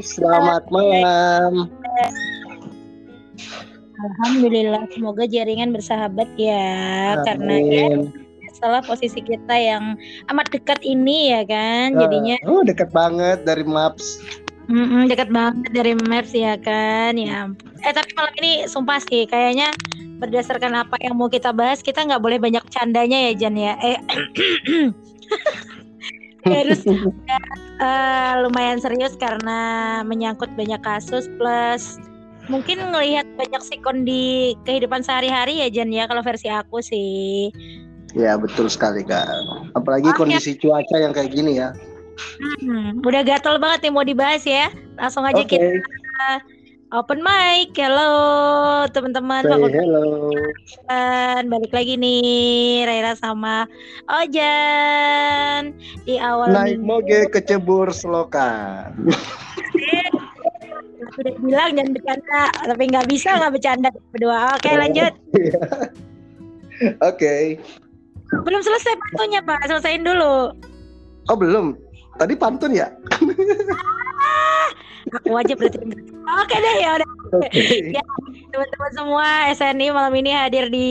selamat malam. Alhamdulillah, semoga jaringan bersahabat ya, Amin. karena ya salah posisi kita yang amat dekat ini ya kan, jadinya Oh, dekat banget dari Maps. mm-mm, dekat banget dari Maps ya kan, ya. Eh tapi malam ini sumpah sih, kayaknya berdasarkan apa yang mau kita bahas, kita nggak boleh banyak candanya ya Jan ya. Eh harus eh, lumayan serius karena menyangkut banyak kasus plus mungkin ngelihat banyak sikon di kehidupan sehari-hari ya Jan ya kalau versi aku sih. Ya, betul sekali, Kak. Apalagi Oke. kondisi cuaca yang kayak gini ya. Hmm, udah gatel banget nih mau dibahas ya. Langsung aja Oke, kita open mic. Halo teman-teman say hello. Kedokteran. Balik lagi nih Raira sama Ojan di awal Naik minggu. moge kecebur selokan. Aku udah bilang jangan bercanda, tapi nggak bisa nggak bercanda berdua. Oke lanjut. Oke. Belum selesai pantunnya Pak, selesaiin dulu. Oh, belum. Tadi pantun ya? Aku aja berarti. Oke deh ya udah. Oke. Ya. Teman-teman semua SNI malam ini hadir di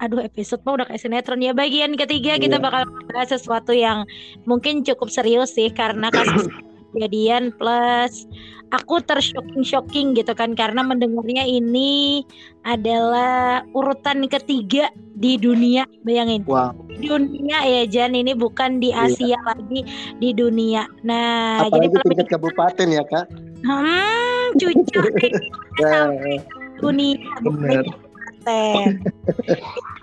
aduh episode mah udah kayak sinetron ya bagian ketiga kita Iya. bakal bahas sesuatu yang mungkin cukup serius sih karena kasus kejadian plus aku tershocking shocking gitu kan karena mendengarnya ini adalah urutan ketiga di dunia bayangin Wow. di dunia ya Jan ini bukan di Iya. Asia lagi di dunia nah jadi Apalagi malam tingkat kabupaten ya, Kak? hmm, cucu Ya, dunia bener. kabupaten.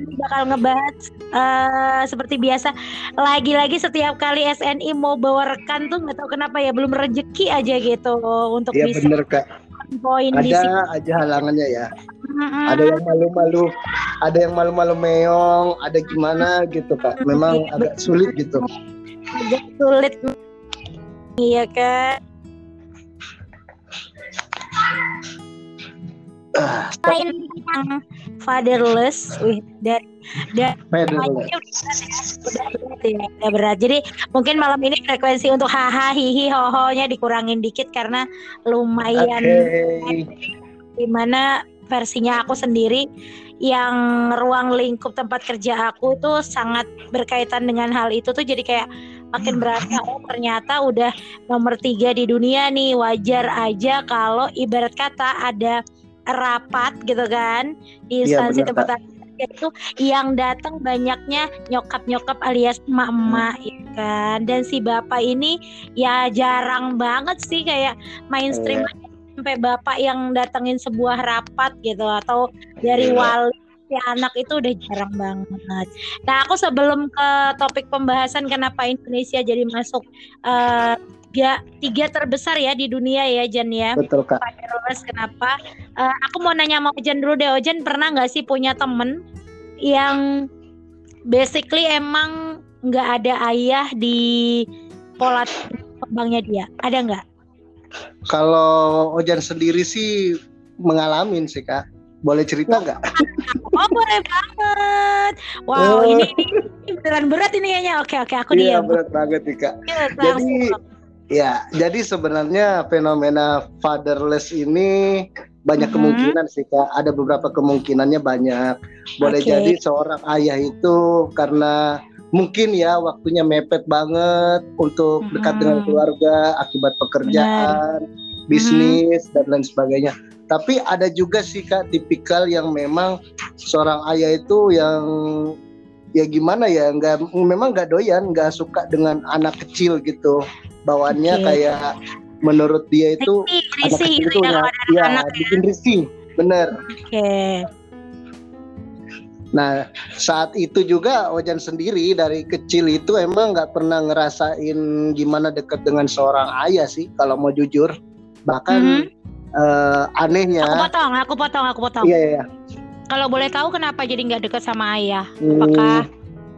Bakal ngebahas eh, seperti biasa lagi-lagi setiap kali SNI mau bawa rekan tuh nggak tahu kenapa ya belum rezeki aja gitu untuk Iya bisa bener, Kak. poin di sini. Ada aja halangannya ya. Mm-mm. Ada yang malu-malu, ada yang malu-malu meong, ada gimana gitu, Kak. Memang Iya, agak sulit gitu. agak sulit iya kan Ah, lain yang fatherless wih dari dari udah berat ya udah berat. Jadi mungkin malam ini frekuensi untuk haha hihi hoho nya dikurangin dikit karena lumayan Oke. di mana versinya aku sendiri yang ruang lingkup tempat kerja aku tuh sangat berkaitan dengan hal itu tuh jadi kayak makin berasa oh ternyata udah nomor tiga di dunia nih. Wajar aja kalau ibarat kata ada rapat gitu kan di Iya, instansi benar, tempat itu yang datang banyaknya nyokap-nyokap alias emak-emak ya kan dan si bapak ini ya jarang banget sih kayak mainstream Iya. aja sampai bapak yang datengin sebuah rapat gitu atau dari Iya. wali si anak itu udah jarang banget. Nah aku sebelum ke topik pembahasan kenapa Indonesia jadi masuk eh, tiga tiga terbesar ya di dunia ya Jan ya. Betul, Kak. Virus kenapa? Eh, aku mau nanya sama Ojan dulu deh. Ojan pernah nggak sih punya temen yang basically emang nggak ada ayah di pola kembangnya dia? Ada nggak? Kalau Ojan sendiri sih mengalamin sih, Kak. Boleh cerita nggak? Oh boleh banget. Wow Oh. ini, ini, beneran berat ini kayaknya. Oke oke aku Iya, diam. berat banget nih, Kak. Yuk, Jadi. Ya, jadi sebenarnya fenomena fatherless ini banyak Mhm. kemungkinan sih Kak. Ada beberapa kemungkinannya banyak. Boleh Oke. jadi seorang ayah itu karena mungkin ya waktunya mepet banget untuk dekat Mhm. dengan keluarga akibat pekerjaan, bisnis dan lain sebagainya. Tapi ada juga sih Kak tipikal yang memang seorang ayah itu yang ya gimana ya nggak memang nggak doyan nggak suka dengan anak kecil gitu bawaannya Oke. kayak menurut dia itu Risih, anak risih kecil gitu itu ya ya, ya anak ya. bikin risih bener Oke. nah saat itu juga Ojan sendiri dari kecil itu emang nggak pernah ngerasain gimana dekat dengan seorang ayah sih kalau mau jujur bahkan eh, anehnya Aku potong, aku potong, aku potong. iya iya Kalau boleh tahu kenapa jadi nggak deket sama ayah? Hmm, Apakah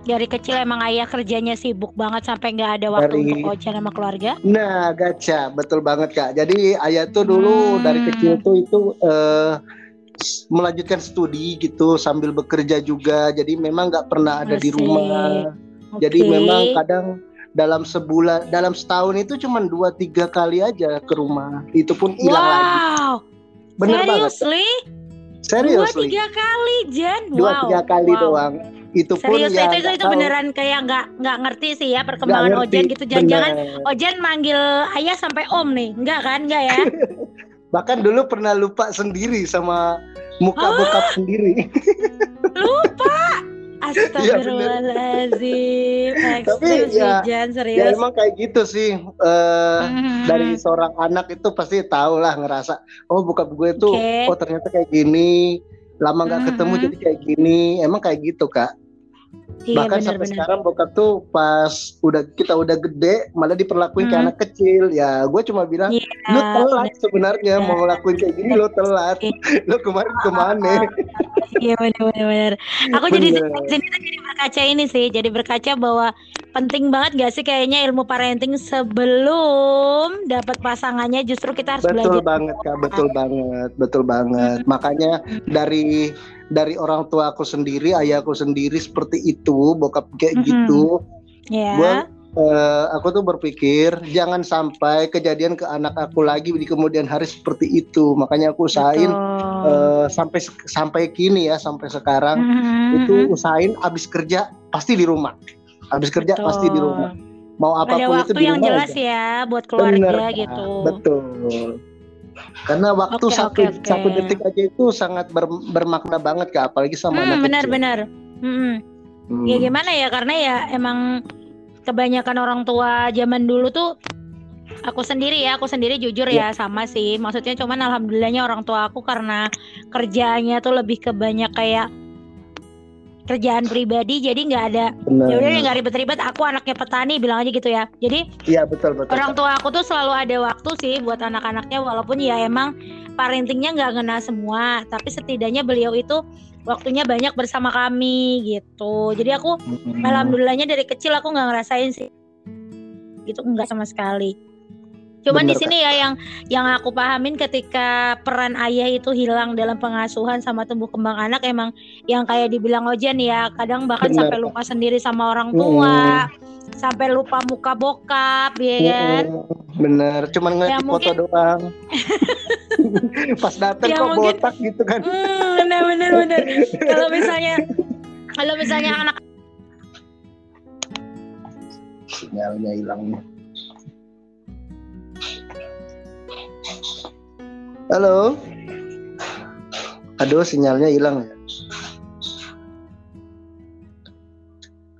dari kecil emang ayah kerjanya sibuk banget sampai nggak ada waktu Dari- untuk Ojan sama keluarga? Nah, gacha, betul banget kak. Jadi ayah tuh dulu Hmm. dari kecil tuh itu s- melanjutkan studi gitu sambil bekerja juga. Jadi memang nggak pernah ada di Asik. rumah. Jadi Oke. memang kadang dalam sebulan dalam setahun itu cuma dua tiga kali aja ke rumah itu pun hilang wow. lagi bener Seriously? banget serius Dua tiga kali Jan. dua wow. tiga kali wow. doang itu pun Serius ya itu itu, itu beneran kayak nggak nggak ngerti sih ya perkembangan ngerti, Ojan gitu jangan-jangan. Ojan manggil ayah sampai om nih enggak kan enggak ya bahkan dulu pernah lupa sendiri sama muka Ah. bokap sendiri lupa Astagfirullahaladzim Tapi Ekstrim sih ya- Jan ya serius emang kayak gitu sih eh, Mhm. dari seorang anak itu pasti tahu lah ngerasa oh bokap gue tuh Oke. oh ternyata kayak gini lama nggak ketemu Mhm. jadi kayak gini emang kayak gitu kak iya bahkan sampai benar-benar sekarang bokap tuh pas udah kita udah gede malah diperlakuin kayak Hmm. anak kecil ya gue cuma bilang Iya, lu telat benar. sebenarnya mau ngelakuin kayak gini lo telat lo kemarin ke mana Iya benar-benar. Aku jadi Bener. sini tuh jadi berkaca ini sih, jadi berkaca bahwa penting banget gak sih kayaknya ilmu parenting sebelum dapat pasangannya justru kita harus betul belajar. banget kak betul banget betul banget Hmm. makanya dari dari orang tua aku sendiri ayahku sendiri seperti itu bokap kayak Mhm. gitu Ya. Gua- Eh, aku tuh berpikir jangan sampai kejadian ke anak aku lagi di kemudian hari seperti itu makanya aku usahain Betul. eh, sampai sampai kini ya sampai sekarang Mhm. itu usahain abis kerja pasti di rumah abis kerja Betul. pasti di rumah mau Ada apa pun itu waktu di yang rumah jelas aja. ya buat keluarga Bener, gitu. betul karena waktu Oke, satu oke. satu detik aja itu sangat ber- bermakna banget kak apalagi sama Hmm, anak benar-benar. Hmm. Hmm. Ya gimana ya karena ya emang kebanyakan orang tua zaman dulu tuh aku sendiri ya, aku sendiri jujur ya sama sih. Maksudnya cuman alhamdulillahnya orang tua aku karena kerjaannya tuh lebih ke banyak kayak kerjaan pribadi jadi nggak ada Benar. ya udah nggak ribet-ribet aku anaknya petani bilang aja gitu ya jadi iya betul betul orang tua aku tuh selalu ada waktu sih buat anak-anaknya walaupun ya emang parentingnya nggak ngena semua tapi setidaknya beliau itu waktunya banyak bersama kami gitu jadi aku Hmm. alhamdulillahnya dari kecil aku nggak ngerasain sih gitu nggak sama sekali cuman di sini ya yang yang aku pahamin ketika peran ayah itu hilang dalam pengasuhan sama tumbuh kembang anak emang yang kayak dibilang Ojan ya kadang bahkan Bener, sampai lupa sendiri sama orang tua sampai lupa muka bokap ya kan? Bener cuman ngeliat Ya, di foto mungkin- doang. Pas dateng Ya, kok mungkin- botak gitu kan. Hmm, bener bener bener. Kalau misalnya kalau misalnya anak sinyalnya hilang. nih halo aduh sinyalnya hilang ya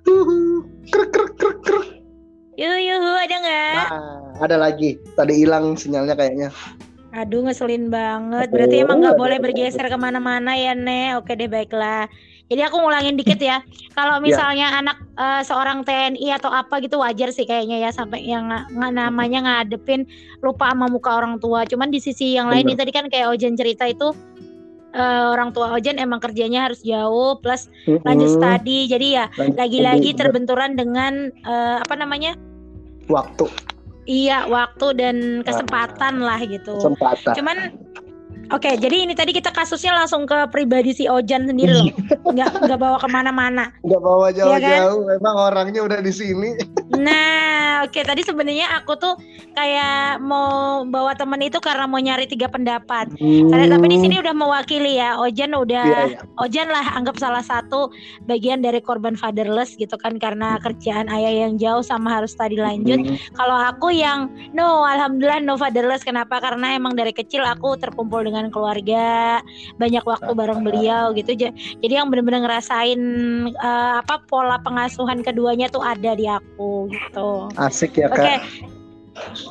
Uhu, krek, krek, krek, krek. yuh yuh ada nggak? Nah, ada lagi tadi hilang sinyalnya kayaknya Aduh ngeselin banget. Berarti Aduh, emang nggak boleh bergeser ke mana-mana ya Ne. Oke deh baiklah. Jadi aku ngulangin dikit ya. Kalau Ya. misalnya anak eh, seorang TNI atau apa gitu wajar sih kayaknya ya sampai yang namanya ngadepin lupa sama muka orang tua. Cuman di sisi yang lain nih tadi kan kayak Ojan cerita itu eh, orang tua Ojan emang kerjanya harus jauh plus lanjut Mm-mm. studi. Jadi ya Lanjut lagi-lagi terbenturan dengan eh, apa namanya? waktu Iya, waktu dan kesempatan lah gitu. kesempatan Cuman Oke, jadi ini tadi kita kasusnya langsung ke pribadi si Ojan sendiri loh, nggak nggak bawa ke mana-mana. nggak bawa Iya kan? jauh-jauh memang orangnya udah di sini Nah, oke tadi sebenarnya aku tuh kayak mau bawa temen itu karena mau nyari tiga pendapat. Karena tapi di sini udah mewakili ya, Ojan udah Iya, iya. Ojan lah anggap salah satu bagian dari korban fatherless gitu kan karena kerjaan ayah yang jauh sama harus tadi lanjut. Hmm. Kalau aku yang no, alhamdulillah no fatherless. Kenapa? Karena emang dari kecil aku terkumpul dengan keluarga, banyak waktu bareng beliau gitu. Ja- Jadi yang bener-bener ngerasain eh, apa pola pengasuhan keduanya tuh ada di aku gitu. Asik ya Oke. kak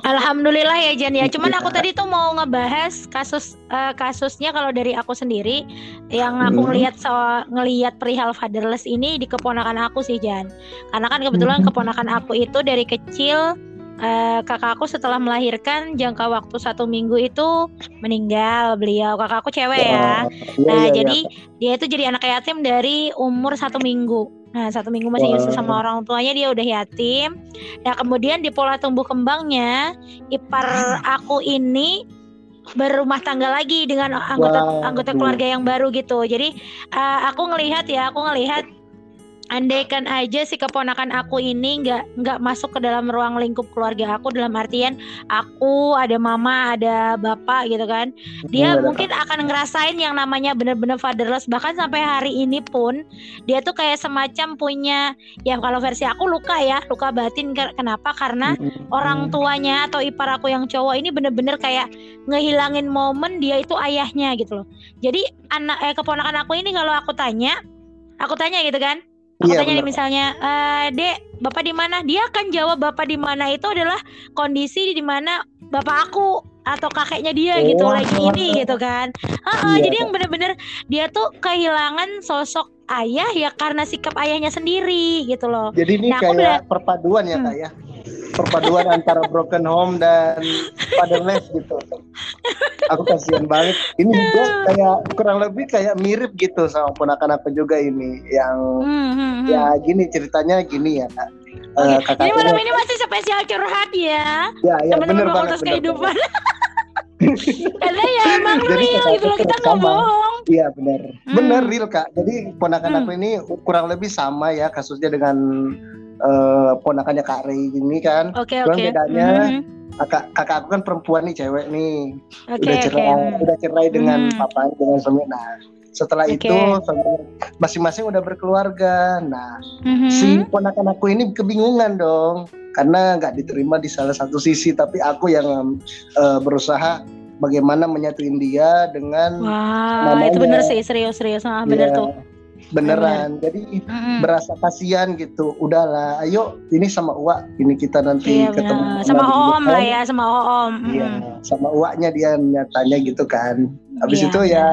Alhamdulillah ya Jan ya. Cuman aku Iya. tadi tuh mau ngebahas kasus eh, kasusnya kalau dari aku sendiri yang aku Hmm. ngelihat so ngelihat perihal fatherless ini di keponakan aku sih Jan. Karena kan kebetulan Hmm. keponakan aku itu dari kecil eh, kakak aku setelah melahirkan jangka waktu satu minggu itu meninggal beliau kakak aku cewek ya. Iya, Nah, iya, iya. jadi dia itu jadi anak yatim dari umur satu minggu. Nah, satu minggu masih nyusu sama orang tuanya dia udah yatim. Nah, kemudian di pola tumbuh kembangnya, ipar aku ini berumah tangga lagi dengan anggota Wah, anggota keluarga yang baru gitu. Jadi eh, aku ngelihat ya, aku ngelihat andaikan aja si keponakan aku ini nggak nggak masuk ke dalam ruang lingkup keluarga aku dalam artian aku ada mama ada bapak gitu kan dia hmm, mungkin akan ngerasain yang namanya bener-bener fatherless. Bahkan sampai hari ini pun dia tuh kayak semacam punya ya kalau versi aku luka ya luka batin. Kenapa? Karena hmm. orang tuanya atau ipar aku yang cowok ini bener-bener kayak ngehilangin momen dia itu ayahnya gitu loh. Jadi anak eh keponakan aku ini kalau aku tanya aku tanya gitu kan Aku iya, tanya nih misalnya, e, Dek, Bapak di mana? Dia akan jawab Bapak di mana itu adalah kondisi di mana Bapak aku atau kakeknya dia oh, gitu lagi ini gitu kan. Uh, iya, jadi yang bener-bener dia tuh kehilangan sosok ayah ya karena sikap ayahnya sendiri gitu loh. Jadi ini nah, kayak perpaduan ya hmm. kak ya perpaduan antara broken home dan fatherless gitu. Aku kasihan banget. Ini juga kayak kurang lebih kayak mirip gitu sama ponakan aku juga ini yang hmm, hmm, hmm. ya gini ceritanya gini ya kak. Uh, okay. Ini malam ini masih spesial curhat ya. Ya, ya benar banget. Bener, kehidupan. Karena ya emang real gitu loh kita nggak bohong. Iya benar, hmm. benar real kak. Jadi ponakan hmm. aku ini kurang lebih sama ya kasusnya dengan uh, ponakannya Kak Rey ini kan. Oke okay, oke. Okay. bedanya mm-hmm. kakak kakak aku kan perempuan nih cewek nih. Okay, udah cerai okay. udah cerai dengan mm. papa dengan suami. Nah setelah okay. itu masing-masing udah berkeluarga. Nah mm-hmm. si ponakan aku ini kebingungan dong karena nggak diterima di salah satu sisi tapi aku yang uh, berusaha bagaimana menyatuin dia dengan Wah, wow, itu bener sih serius serius ah, bener yeah. tuh beneran. Jadi mm-hmm. berasa kasihan gitu. Udahlah ayo ini sama uak ini kita nanti iya, ketemu sama om lah ya sama om. Iya sama uaknya dia nyatanya gitu kan. Habis iya, itu ya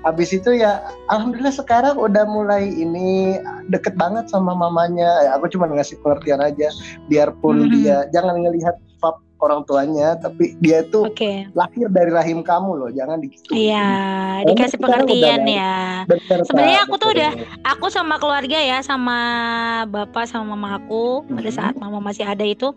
habis itu ya alhamdulillah sekarang udah mulai ini deket banget sama mamanya. Ya, aku cuma ngasih pengertian aja biarpun mm-hmm. dia jangan ngelihat orang tuanya tapi dia itu okay. lahir dari rahim kamu loh jangan dikitu iya dikasih pengertian ya sebenarnya aku tuh udah aku sama keluarga ya sama bapak sama mama aku pada mm-hmm. saat mama masih ada itu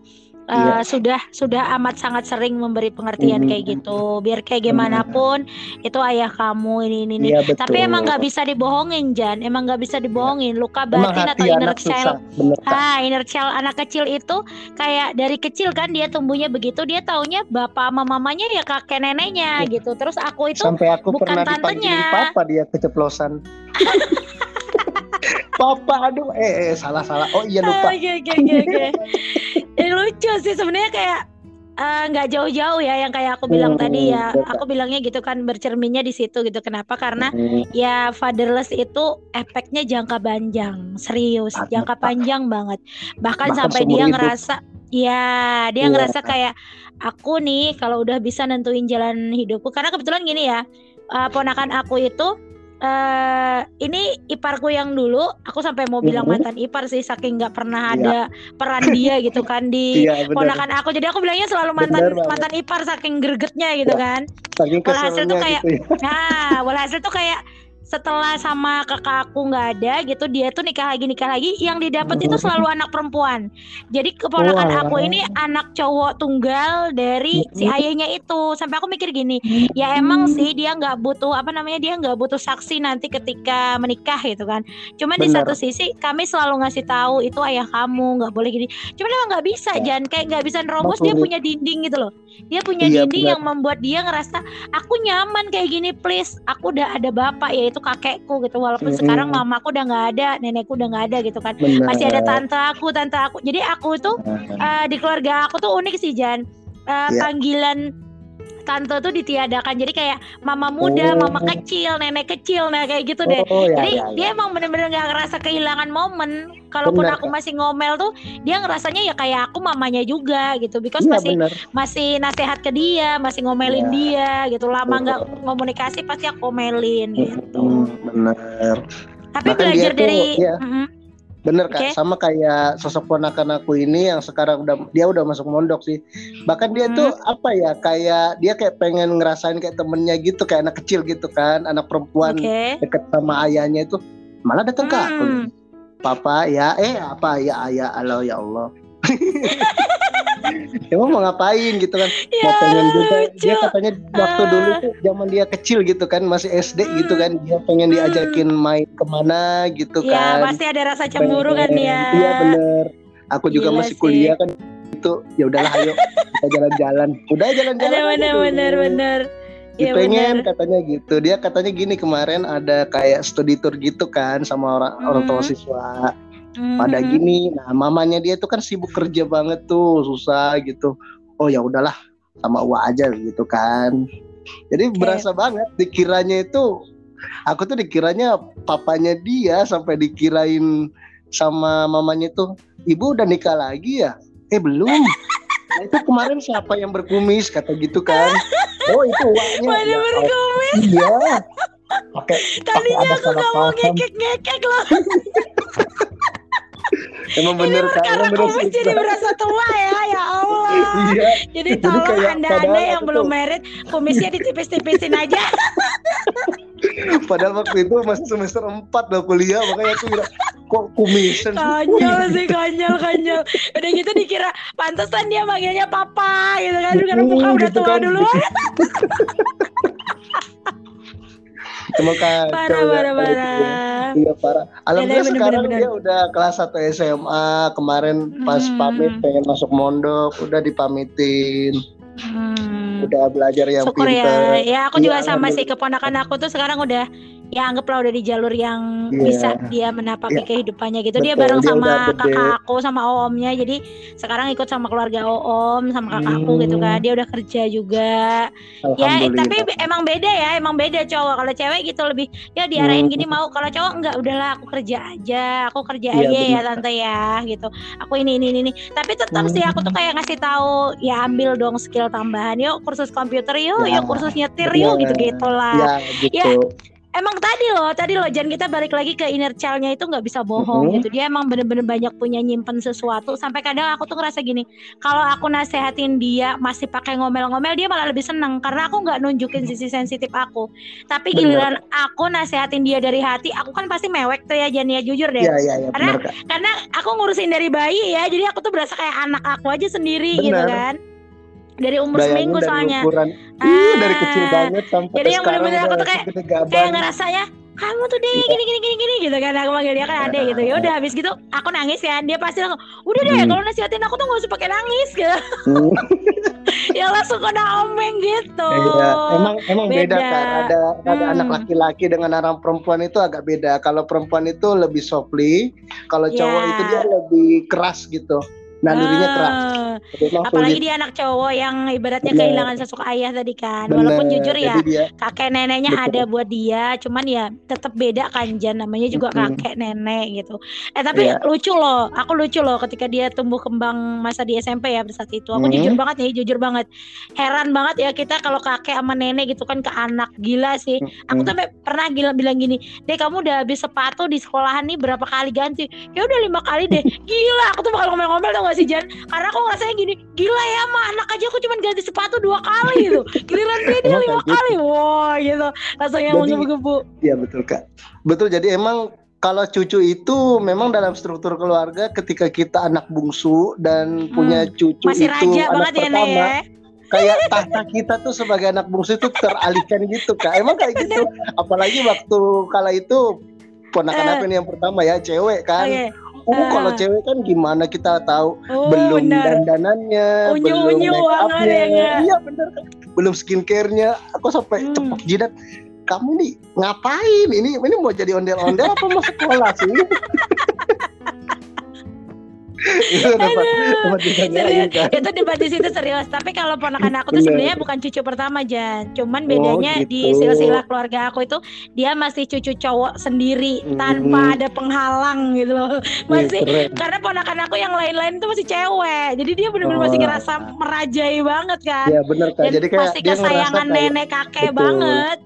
uh, iya. sudah sudah amat sangat sering memberi pengertian hmm. kayak gitu biar kayak gimana pun hmm. itu ayah kamu ini ini, ini. Ya, tapi emang nggak bisa dibohongin Jan emang nggak bisa dibohongin luka batin atau inner child ah inner child anak kecil itu kayak dari kecil kan dia tumbuhnya begitu dia taunya bapak sama mamanya ya kakek neneknya ya. gitu terus aku itu sampai aku bukan pernah tantenya papa dia keceplosan Papa aduh eh, eh salah salah. Oh iya lupa. Oke oke oke. Ini lucu sih sebenarnya kayak eh, nggak uh, jauh-jauh ya yang kayak aku bilang hmm, tadi ya betul. aku bilangnya gitu kan bercerminnya di situ gitu kenapa karena hmm. ya fatherless itu efeknya jangka panjang serius Atau, jangka panjang banget bahkan, bahkan sampai dia hidup. ngerasa ya dia yeah. ngerasa kayak aku nih kalau udah bisa nentuin jalan hidupku karena kebetulan gini ya uh, ponakan aku itu uh, ini iparku yang dulu aku sampai mau bilang mm-hmm. mantan ipar sih saking nggak pernah iya. ada peran dia gitu kan di yeah, ponakan aku jadi aku bilangnya selalu mantan bener, mantan ipar saking gregetnya gitu ya, kan walhasil tuh kayak gitu ya. nah walhasil tuh kayak setelah sama kakak aku nggak ada gitu dia tuh nikah lagi nikah lagi yang didapat itu selalu anak perempuan. Jadi keponakan oh, aku ini anak cowok tunggal dari si ayahnya itu. Sampai aku mikir gini ya emang sih dia nggak butuh apa namanya dia nggak butuh saksi nanti ketika menikah gitu kan. Cuman Bener. di satu sisi kami selalu ngasih tahu itu ayah kamu nggak boleh gini. Cuman emang nggak bisa ya. jangan kayak nggak bisa nerobos dia punya dinding gitu loh dia punya iya, dinding yang membuat dia ngerasa aku nyaman kayak gini please. Aku udah ada bapak yaitu kakekku gitu. Walaupun hmm. sekarang mamaku udah nggak ada nenekku udah nggak ada gitu kan. Bener. masih ada tante aku tante aku. Jadi aku tuh uh, di keluarga aku tuh unik sih Jan. Uh, yeah. panggilan tante tuh ditiadakan jadi kayak mama muda, oh. mama kecil, nenek kecil, nah kayak gitu deh. Oh, ya, jadi ya, ya. dia emang bener-bener gak ngerasa kehilangan momen. Kalaupun bener. aku masih ngomel tuh, dia ngerasanya ya kayak aku mamanya juga gitu, because ya, masih bener. masih nasihat ke dia, masih ngomelin ya. dia gitu. Lama nggak komunikasi pasti aku ngomelin gitu. Bener. Tapi Bahkan belajar dari. Tuh, ya. mm -hmm Bener kak, okay. sama kayak sosok ponakan aku ini yang sekarang udah dia udah masuk mondok sih. Bahkan dia hmm. tuh apa ya kayak dia kayak pengen ngerasain kayak temennya gitu, kayak anak kecil gitu kan, anak perempuan okay. deket sama ayahnya itu malah datang hmm. ke aku. Hmm. Papa ya, eh apa ya ayah Allah ya Allah. emang mau ngapain gitu kan Ya, mau pengen juga dia katanya waktu Ah. dulu tuh zaman dia kecil gitu kan masih SD Hmm. gitu kan dia pengen diajakin main ke mana gitu Ya, kan pasti ada rasa cemburu kan ya. iya bener aku juga Gila masih sih. kuliah kan itu ya udahlah ayo kita jalan-jalan udah jalan-jalan bener dulu. bener bener. Iya pengen bener. katanya gitu dia katanya gini kemarin ada kayak studi tour gitu kan sama orang orang tua Hmm. siswa Mhm. pada gini nah mamanya dia tuh kan sibuk kerja banget tuh susah gitu oh ya udahlah sama Uwa aja gitu kan jadi Oke. berasa banget dikiranya itu aku tuh dikiranya papanya dia sampai dikirain sama mamanya tuh ibu udah nikah lagi ya eh belum nah, itu kemarin siapa yang berkumis kata gitu kan oh itu uangnya Mana Ya, berkumis? iya pakai Tadinya aku salah gak mau paham. ngekek-ngekek loh. emang Ini bener kak karena bener sih, jadi berasa tua ya, ya Allah. iya Jadi Jadi tolong kayak anda-anda yang aku belum merit, kumisnya ditipis-tipisin aja. Padahal waktu itu masih semester 4 loh kuliah makanya aku bilang kok kumisan sih?" Konyol sih, konyol, konyol. Udah gitu dikira pantesan dia manggilnya papa gitu kan. Karena muka udah gitu tua kan. dulu. Kacau Parah, ya, parah, kalau itu ya. parah. Iya parah. Alhamdulillah bener, sekarang bener, dia udah kelas 1 SMA. Kemarin pas Hmm. pamit pengen masuk mondok, udah dipamitin. Hmm. Udah belajar yang Syukur pinter. ya. Ya aku Iya, juga sama sih keponakan aku tuh sekarang udah ya anggaplah udah di jalur yang Iya. bisa dia menapaki Iya. kehidupannya gitu. Dia Betul, bareng dia sama kakak aku sama omnya. Jadi sekarang ikut sama keluarga om sama kakakku Hmm. gitu kan. Dia udah kerja juga. Ya Alhamdulillah. tapi emang beda ya, emang beda cowok. Kalau cewek gitu lebih ya diarahin Hmm. gini mau. Kalau cowok enggak udahlah aku kerja aja, aku kerja Iya, aja ya benar. tante ya gitu. Aku ini ini ini. ini. Tapi tetap sih aku tuh Hmm. kayak ngasih tahu ya ambil dong skill tambahan. Yuk kursus komputer yuk, Ya, yuk kursus nyetir yuk benar. gitu gitulah. Ya gitu. Ya, Emang tadi loh, tadi loh, jangan kita balik lagi ke inner child-nya itu nggak bisa bohong Mhm. gitu. Dia emang bener-bener banyak punya nyimpen sesuatu. Sampai kadang aku tuh ngerasa gini, kalau aku nasehatin dia masih pakai ngomel-ngomel, dia malah lebih seneng karena aku nggak nunjukin sisi sensitif aku. Tapi Bener. giliran aku nasehatin dia dari hati, aku kan pasti mewek tuh ya, Jania jujur deh. Iya iya iya Karena- benar Kak. Karena aku ngurusin dari bayi ya, jadi aku tuh berasa kayak anak aku aja sendiri gitu Bener. kan. Dari umur Bayangin seminggu dari soalnya. ukuran Ah, Ih, dari kecil banget sampai jadi yang bener-bener aku tuh kayak- kayak ngerasanya kamu tuh deh Iya. gini gini gini gini gitu kan aku manggil dia kan ade gitu ya udah habis gitu aku nangis ya dia pasti langsung udah deh Hmm. kalau nasihatin aku tuh gak usah pakai nangis gitu Hmm. ya langsung kena omeng gitu Iya, emang emang beda, beda. kan. Ada ada Hmm. anak laki-laki dengan anak perempuan itu agak beda. Kalau perempuan itu lebih softly, kalau cowok Iya. itu dia lebih keras gitu. Nalurinya keras. Ah, Memang apalagi sulit. dia anak cowok yang ibaratnya Bener. kehilangan sosok ayah tadi kan Bener. walaupun jujur ya dia kakek neneknya Betul. ada buat dia cuman ya tetap beda kan Jan namanya juga Mm-mm. kakek nenek gitu eh tapi Iya. lucu loh aku lucu loh ketika dia tumbuh kembang masa di SMP ya saat itu aku Mm. jujur banget nih jujur banget heran banget ya kita kalau kakek sama nenek gitu kan ke anak gila sih aku Hmm. sampai pernah gila bilang gini deh kamu udah habis sepatu di sekolahan nih berapa kali ganti ya udah lima kali deh gila aku tuh bakal ngomel-ngomel tau gak sih Jan karena aku ngerasanya gini gila ya mah anak aja aku cuma ganti sepatu dua kali gitu giliran dia dia lima gitu. kali wah gitu rasanya Jadi- menggebu-gebu Iya betul kak. Betul. Jadi emang kalau cucu itu memang dalam struktur keluarga ketika kita anak bungsu dan punya cucu Hmm. masih itu raja anak banget ya pertama, Nek ya kayak tahta kita tuh sebagai anak bungsu itu teralihkan gitu kak. Emang kayak gitu. Apalagi waktu kala itu ponakan Eh. aku ini yang pertama ya cewek kan. oke Oh, Eh. kalau cewek kan gimana kita tahu oh belum benar dandanannya, Unyu-unyu belum make banget upnya, ya, iya bener kan, belum skincare-nya. Aku sampai Hmm. cepok jidat. Kamu nih ngapain? Ini ini mau jadi ondel-ondel apa mau sekolah sih? Itu ditanyain, kan. itu debat di situ serius tapi kalau ponakan aku tuh sebenarnya bukan cucu pertama Jan cuman Oh, bedanya di gitu. silsilah keluarga aku itu dia masih cucu cowok sendiri Hmm. tanpa ada penghalang gitu loh Ih, masih keren. karena ponakan aku yang lain-lain tuh masih cewek jadi dia benar-benar masih Oh, ngerasa merajai banget kan Ya bener kan. dan Jadi kayak masih dia kesayangan kayak nenek kakek Betul. banget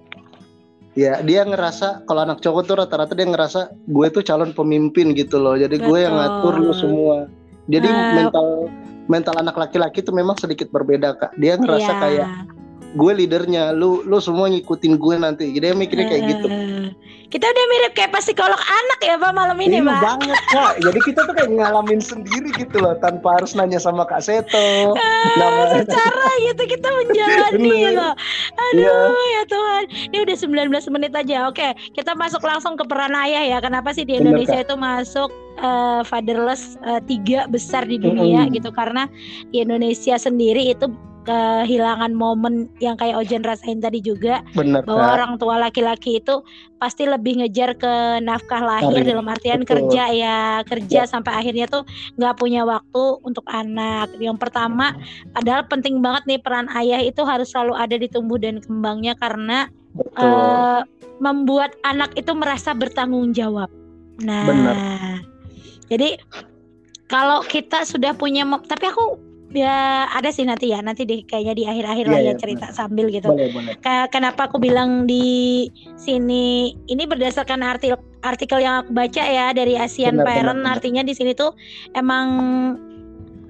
ya dia ngerasa kalau anak cowok tuh rata-rata dia ngerasa gue tuh calon pemimpin gitu loh. Jadi gue yang ngatur lu Betul. semua. Jadi Ah. mental mental anak laki-laki itu memang sedikit berbeda kak. Dia ngerasa Iya. kayak gue leadernya lu lu semua ngikutin gue nanti jadi mikirnya kayak gitu Eh, Kita udah mirip kayak psikolog anak ya Pak malam ini Iya Pak. banget kak jadi kita tuh kayak ngalamin sendiri gitu loh tanpa harus nanya sama kak Seto Nama- secara gitu kita menjalani Bener. loh. Aduh ya Tuhan. Ini udah 19 menit aja. Oke, kita masuk langsung ke peran ayah ya. Kenapa sih di Bener, Indonesia itu masuk eh, fatherless eh, tiga besar di dunia Mm-mm. gitu karena di Indonesia sendiri itu kehilangan momen yang kayak Ojen rasain tadi juga bener bahwa kak orang tua laki-laki itu pasti lebih ngejar ke nafkah lahir Karir. dalam artian Betul. kerja ya kerja sampai akhirnya tuh nggak punya waktu untuk anak. Yang pertama, padahal penting banget nih peran ayah itu harus selalu ada di tumbuh dan kembangnya karena betul eh, membuat anak itu merasa bertanggung jawab. Nah, Benar. jadi kalau kita sudah punya, tapi aku ya ada sih nanti ya, nanti di kayaknya di akhir-akhir lah Iya, ya iya, cerita sambil gitu. boleh boleh kenapa aku bilang di sini ini berdasarkan artikel artikel yang aku baca ya dari Asian Benar, Parent benar, benar. artinya di sini tuh emang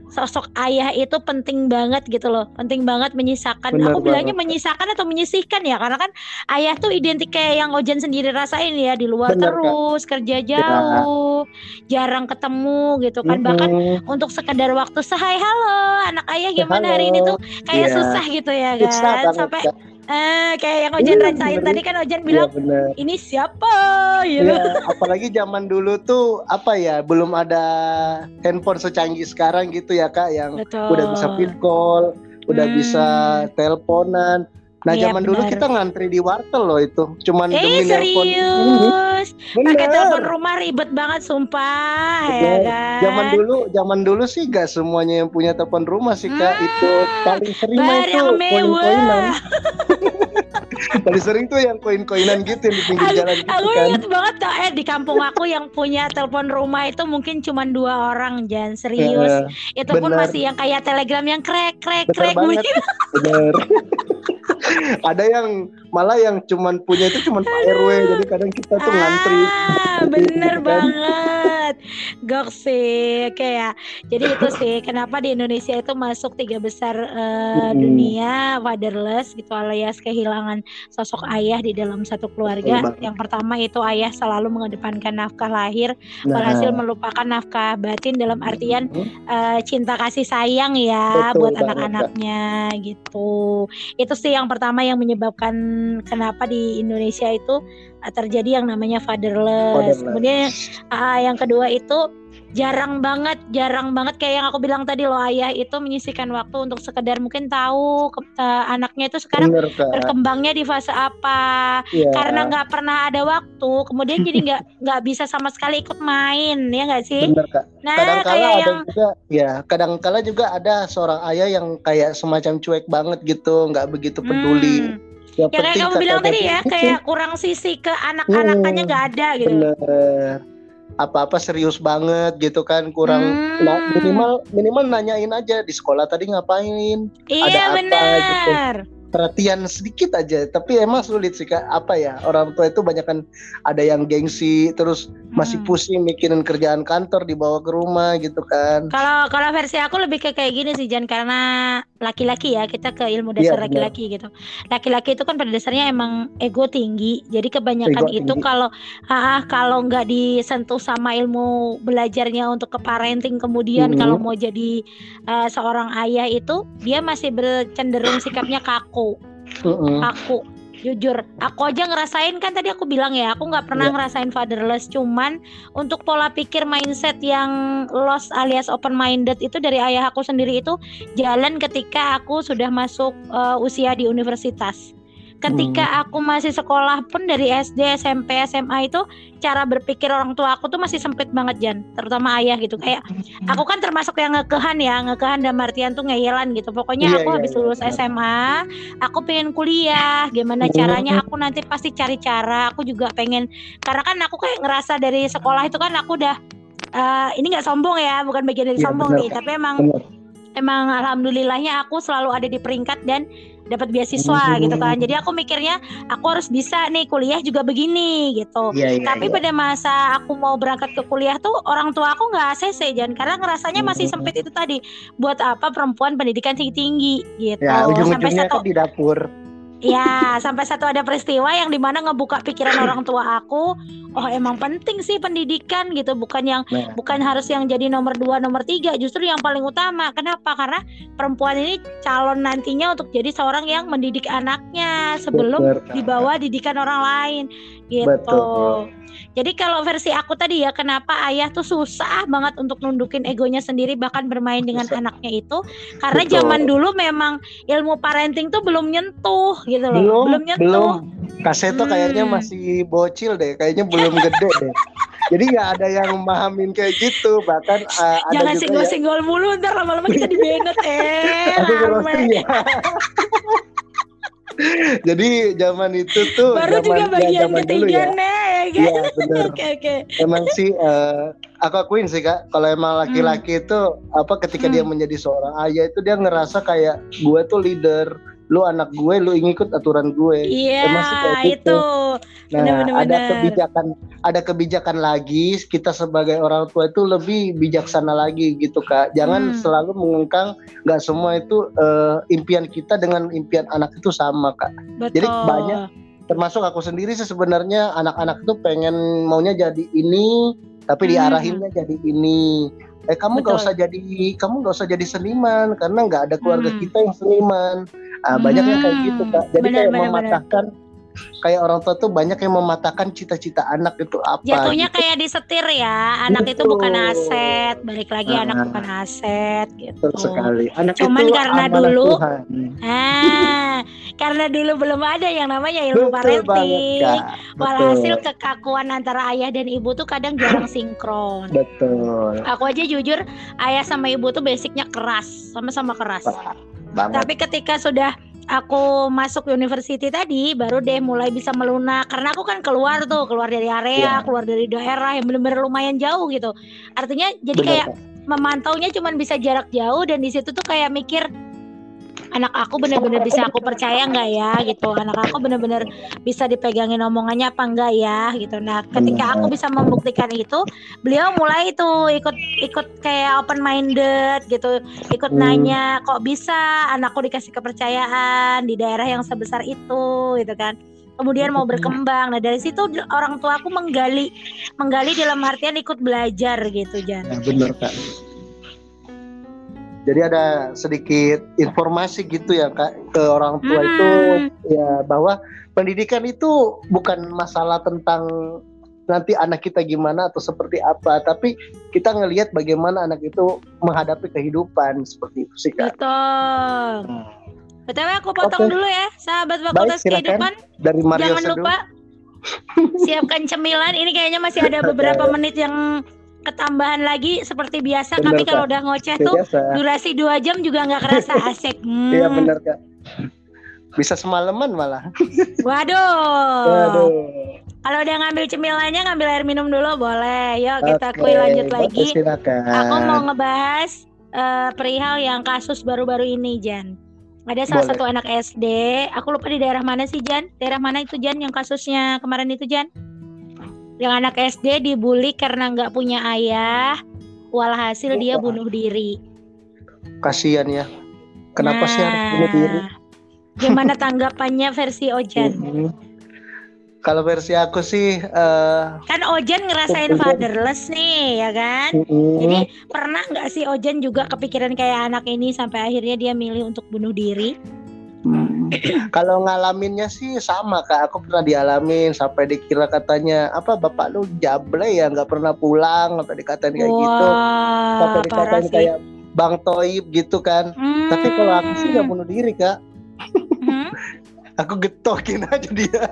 sosok ayah itu penting banget gitu loh penting banget menyisakan Benar aku bilangnya banget. menyisakan atau menyisihkan ya karena kan ayah tuh identik kayak yang Ojan sendiri rasain ya di luar Benar, terus kerja jauh jarang ketemu gitu kan bahkan Mm-mm. untuk sekedar waktu sehai halo anak ayah gimana Halo. hari ini tuh kayak Iya. susah gitu ya Susah kan banget, sampai. Eh kayak yang Ojan Iya, rasain bener. tadi kan Ojan bilang bener ini siapa gitu. Iya, apalagi zaman dulu tuh apa ya, belum ada handphone secanggih sekarang gitu ya kak, yang Betul. udah bisa fit call, udah Hmm. bisa teleponan. Nah Iya, zaman dulu benar. kita ngantri di wartel loh itu, cuman Eh demi serius Bener. pakai telepon rumah ribet banget sumpah ya Betul. kan Zaman dulu, zaman dulu sih gak semuanya yang punya telepon rumah sih kak. Hmm, Itu paling sering itu koin-koinan. mewah paling sering tuh yang koin-koinan gitu yang di pinggir jalan gitu Aku kan. inget banget tuh eh di kampung aku yang punya telepon rumah itu mungkin cuma dua orang Jan serius. Iya, itu pun masih yang kayak telegram yang krek krek krek bunyi. Bener. ada yang malah yang cuman punya itu cuman Pak RW jadi kadang kita tuh ngantri Ah, bener Gitu kan. banget. Gok sih, oke ya. Jadi itu sih kenapa di Indonesia itu masuk tiga besar eh, Mm-mm. dunia fatherless gitu alias kehilangan sosok ayah di dalam satu keluarga. Betul. Yang pertama itu ayah selalu mengedepankan nafkah lahir, Nah, berhasil melupakan nafkah batin dalam artian mm, eh, cinta kasih sayang ya Betul buat anak-anaknya gitu. Itu sih yang pertama yang menyebabkan kenapa di Indonesia itu terjadi yang namanya fatherless. Fatherless. Kemudian ah, yang kedua itu jarang banget, jarang banget kayak yang aku bilang tadi loh ayah itu menyisihkan waktu untuk sekedar mungkin tahu ke- eh, anaknya itu sekarang bener berkembangnya di fase apa Iya. karena nggak pernah ada waktu kemudian jadi nggak nggak bisa sama sekali ikut main ya nggak sih bener kak nah kadang kayak ada yang juga ya kadang kala juga ada seorang ayah yang kayak semacam cuek banget gitu nggak begitu peduli Hmm. Yang Ya kayak kamu bilang tadi ya, kayak kurang sisi ke anak-anakannya Hmm, nggak ada gitu. bener apa-apa serius banget gitu kan kurang Hmm. nah, minimal minimal nanyain aja di sekolah tadi ngapain Iya ada apa benar. Perhatian sedikit aja tapi emang sulit sih kak apa ya orang tua itu banyak kan ada yang gengsi terus masih Hmm. pusing mikirin kerjaan kantor dibawa ke rumah gitu kan Kalau kalau versi aku lebih ke kayak gini sih Jan karena laki-laki ya kita ke ilmu Iya, dasar benar. laki-laki gitu. Laki-laki itu kan pada dasarnya emang ego tinggi. Jadi kebanyakan Ego itu tinggi. kalau ah kalau nggak disentuh sama ilmu belajarnya untuk ke parenting kemudian Mhm. kalau mau jadi eh, seorang ayah itu dia masih bercenderung sikapnya kaku. Mm-mm. aku jujur aku aja ngerasain kan tadi aku bilang ya aku nggak pernah Iya. ngerasain fatherless cuman untuk pola pikir mindset yang lost alias open minded itu dari ayah aku sendiri itu jalan ketika aku sudah masuk eh, usia di universitas ketika Hmm. aku masih sekolah pun dari SD SMP SMA itu cara berpikir orang tua aku tuh masih sempit banget Jan. Terutama ayah gitu. Kayak aku kan termasuk yang ngekehan ya. Ngekehan dalam artian tuh ngeyelan gitu. Pokoknya Iya, aku iya, habis iya, lulus benar. SMA aku pengen kuliah. Gimana Mhm. caranya? Aku nanti pasti cari cara. Aku juga pengen karena kan aku kayak ngerasa dari sekolah itu kan aku udah eh, ini nggak sombong ya. Bukan bagian dari Iya, sombong benar, nih. Tapi emang Benar. emang alhamdulillahnya aku selalu ada di peringkat dan dapat beasiswa hmm. gitu kan. Jadi aku mikirnya aku harus bisa nih kuliah juga begini gitu. Yeah, yeah, Tapi yeah. pada masa aku mau berangkat ke kuliah tuh orang tua aku nggak ACC jangan karena ngerasanya masih sempit itu tadi. Buat apa perempuan pendidikan tinggi tinggi gitu. Ya, sampai satu di dapur. Ya, sampai satu ada peristiwa yang di mana ngebuka pikiran orang tua aku, oh emang penting sih pendidikan gitu, bukan yang nah. bukan harus yang jadi nomor dua, nomor tiga, justru yang paling utama. Kenapa? Karena perempuan ini calon nantinya untuk jadi seorang yang mendidik anaknya sebelum Betul. dibawa didikan orang lain, gitu. Betul. Jadi kalau versi aku tadi ya kenapa ayah tuh susah banget untuk nundukin egonya sendiri bahkan bermain dengan susah. anaknya itu karena Betul. zaman dulu memang ilmu parenting tuh belum nyentuh gitu loh. Belum, belum nyentuh. Belum. Kaseto hmm. kayaknya masih bocil deh, kayaknya belum gede deh. Jadi nggak ada yang memahamin kayak gitu, bahkan uh, Jangan senggol-senggol ya. mulu, ntar lama-lama kita dibenet eh. Jadi zaman itu tuh baru zaman, juga bagian ya, ketiganya ya. ya kan? Iya benar. Oke oke. Emang sih uh, aku akuin sih kak, kalau emang laki-laki hmm. itu apa ketika hmm. dia menjadi seorang ayah itu dia ngerasa kayak gue tuh leader lu anak gue lu ikut aturan gue iya yeah, gitu. itu nah bener, bener, ada kebijakan ada kebijakan lagi kita sebagai orang tua itu lebih bijaksana lagi gitu kak jangan hmm. selalu mengengkang nggak semua itu uh, impian kita dengan impian anak itu sama kak Betul. jadi banyak termasuk aku sendiri sih sebenarnya anak-anak tuh pengen maunya jadi ini tapi hmm. diarahinnya jadi ini eh kamu nggak usah jadi kamu nggak usah jadi seniman karena nggak ada keluarga hmm. kita yang seniman uh, banyak yang kayak gitu kak. Jadi bener, kayak bener, mematahkan bener kayak orang tua tuh banyak yang mematahkan cita-cita anak itu apa jatuhnya gitu. kayak disetir ya anak Betul. itu bukan aset balik lagi uh, anak bukan aset gitu. Betul sekali. Anak cuman itu karena dulu Tuhan. ah karena dulu belum ada yang namanya ilmu Betul parenting. Banget, walhasil kekakuan antara ayah dan ibu tuh kadang jarang sinkron. Betul. Aku aja jujur ayah sama ibu tuh basicnya keras sama-sama keras banget. Tapi ketika sudah aku masuk university tadi baru deh mulai bisa melunak karena aku kan keluar tuh keluar dari area yeah. keluar dari daerah yang benar-benar lumayan jauh gitu artinya jadi Bener. kayak memantaunya cuman bisa jarak jauh dan di situ tuh kayak mikir anak aku benar-benar bisa aku percaya nggak ya gitu anak aku benar-benar bisa dipegangin omongannya apa enggak ya gitu nah ketika aku bisa membuktikan itu beliau mulai itu ikut ikut kayak open minded gitu ikut hmm. nanya kok bisa anakku dikasih kepercayaan di daerah yang sebesar itu gitu kan kemudian mau berkembang. Nah dari situ orang tua aku menggali, menggali dalam artian ikut belajar gitu Jan. Nah, benar kak. Jadi ada sedikit informasi gitu ya kak ke orang tua hmm. itu ya bahwa pendidikan itu bukan masalah tentang nanti anak kita gimana atau seperti apa, tapi kita ngelihat bagaimana anak itu menghadapi kehidupan seperti itu sih kak. Betul. Hmm. Btw aku potong okay. dulu ya, sahabat fakultas Baik, kehidupan. Dari Mario Jangan lupa siapkan cemilan. Ini kayaknya masih ada beberapa menit yang ketambahan lagi seperti biasa bener, kami kalau udah ngoceh tuh durasi dua jam juga nggak kerasa asik. Hmm. iya benar kak. Bisa semalaman malah. Waduh. Waduh. Kalau udah ngambil cemilannya ngambil air minum dulu boleh. Yuk kita okay, kuy lanjut lagi. aku mau ngebahas uh, perihal yang kasus baru-baru ini Jan. Ada salah boleh. satu anak SD aku lupa di daerah mana sih Jan. Daerah mana itu Jan yang kasusnya kemarin itu Jan yang anak SD dibully karena nggak punya ayah, walhasil dia bunuh diri. Kasihan ya. Kenapa nah, sih harus bunuh diri? Gimana tanggapannya versi Ojan? Mm-hmm. Kalau versi aku sih uh, kan Ojan ngerasain fatherless nih ya kan. Mm-hmm. Jadi pernah nggak sih Ojan juga kepikiran kayak anak ini sampai akhirnya dia milih untuk bunuh diri? Hmm. Kalau ngalaminnya sih sama kak, aku pernah dialamin sampai dikira katanya apa bapak lu jable ya nggak pernah pulang sampai dikatain kayak Wah, gitu, sampai dikatain kayak bang Toib gitu kan. Hmm. Tapi kalau aku sih nggak bunuh diri kak, hmm. aku getokin aja dia.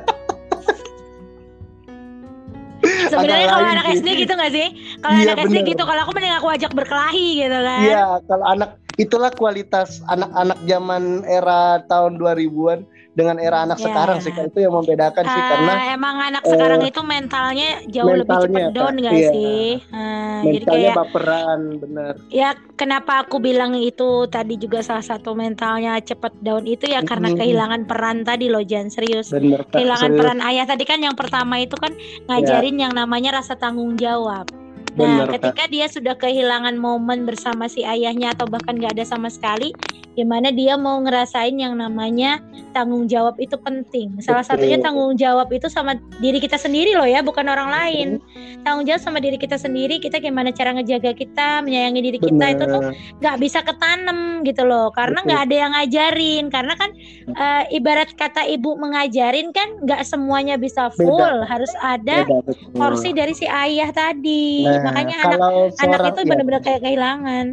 Sebenarnya kalau anak SD gitu gak sih? Kalau iya, anak SD gitu, kalau aku mending aku ajak berkelahi gitu kan. Iya, kalau anak itulah kualitas anak-anak zaman era tahun 2000-an dengan era anak yeah. sekarang sih itu yang membedakan uh, sih karena emang anak uh, sekarang itu mentalnya jauh mentalnya, lebih cepat down gak iya. sih uh, mentalnya jadi kayak baperan bener ya kenapa aku bilang itu tadi juga salah satu mentalnya cepet down itu ya karena mm-hmm. kehilangan peran tadi loh Jan serius bener, kehilangan serius. peran ayah tadi kan yang pertama itu kan ngajarin yeah. yang namanya rasa tanggung jawab Nah, Bener, ketika Kak. dia sudah kehilangan momen bersama si ayahnya atau bahkan gak ada sama sekali, gimana dia mau ngerasain yang namanya tanggung jawab itu penting. Salah Betul. satunya tanggung jawab itu sama diri kita sendiri loh ya, bukan orang lain. Tanggung jawab sama diri kita sendiri, kita gimana cara ngejaga kita, menyayangi diri kita Bener. itu tuh gak bisa ketanam gitu loh, karena nggak ada yang ngajarin. Karena kan uh, ibarat kata ibu mengajarin kan nggak semuanya bisa full, Beda. harus ada Beda, porsi dari si ayah tadi. Nah makanya anak anak itu iya. benar-benar kayak kehilangan.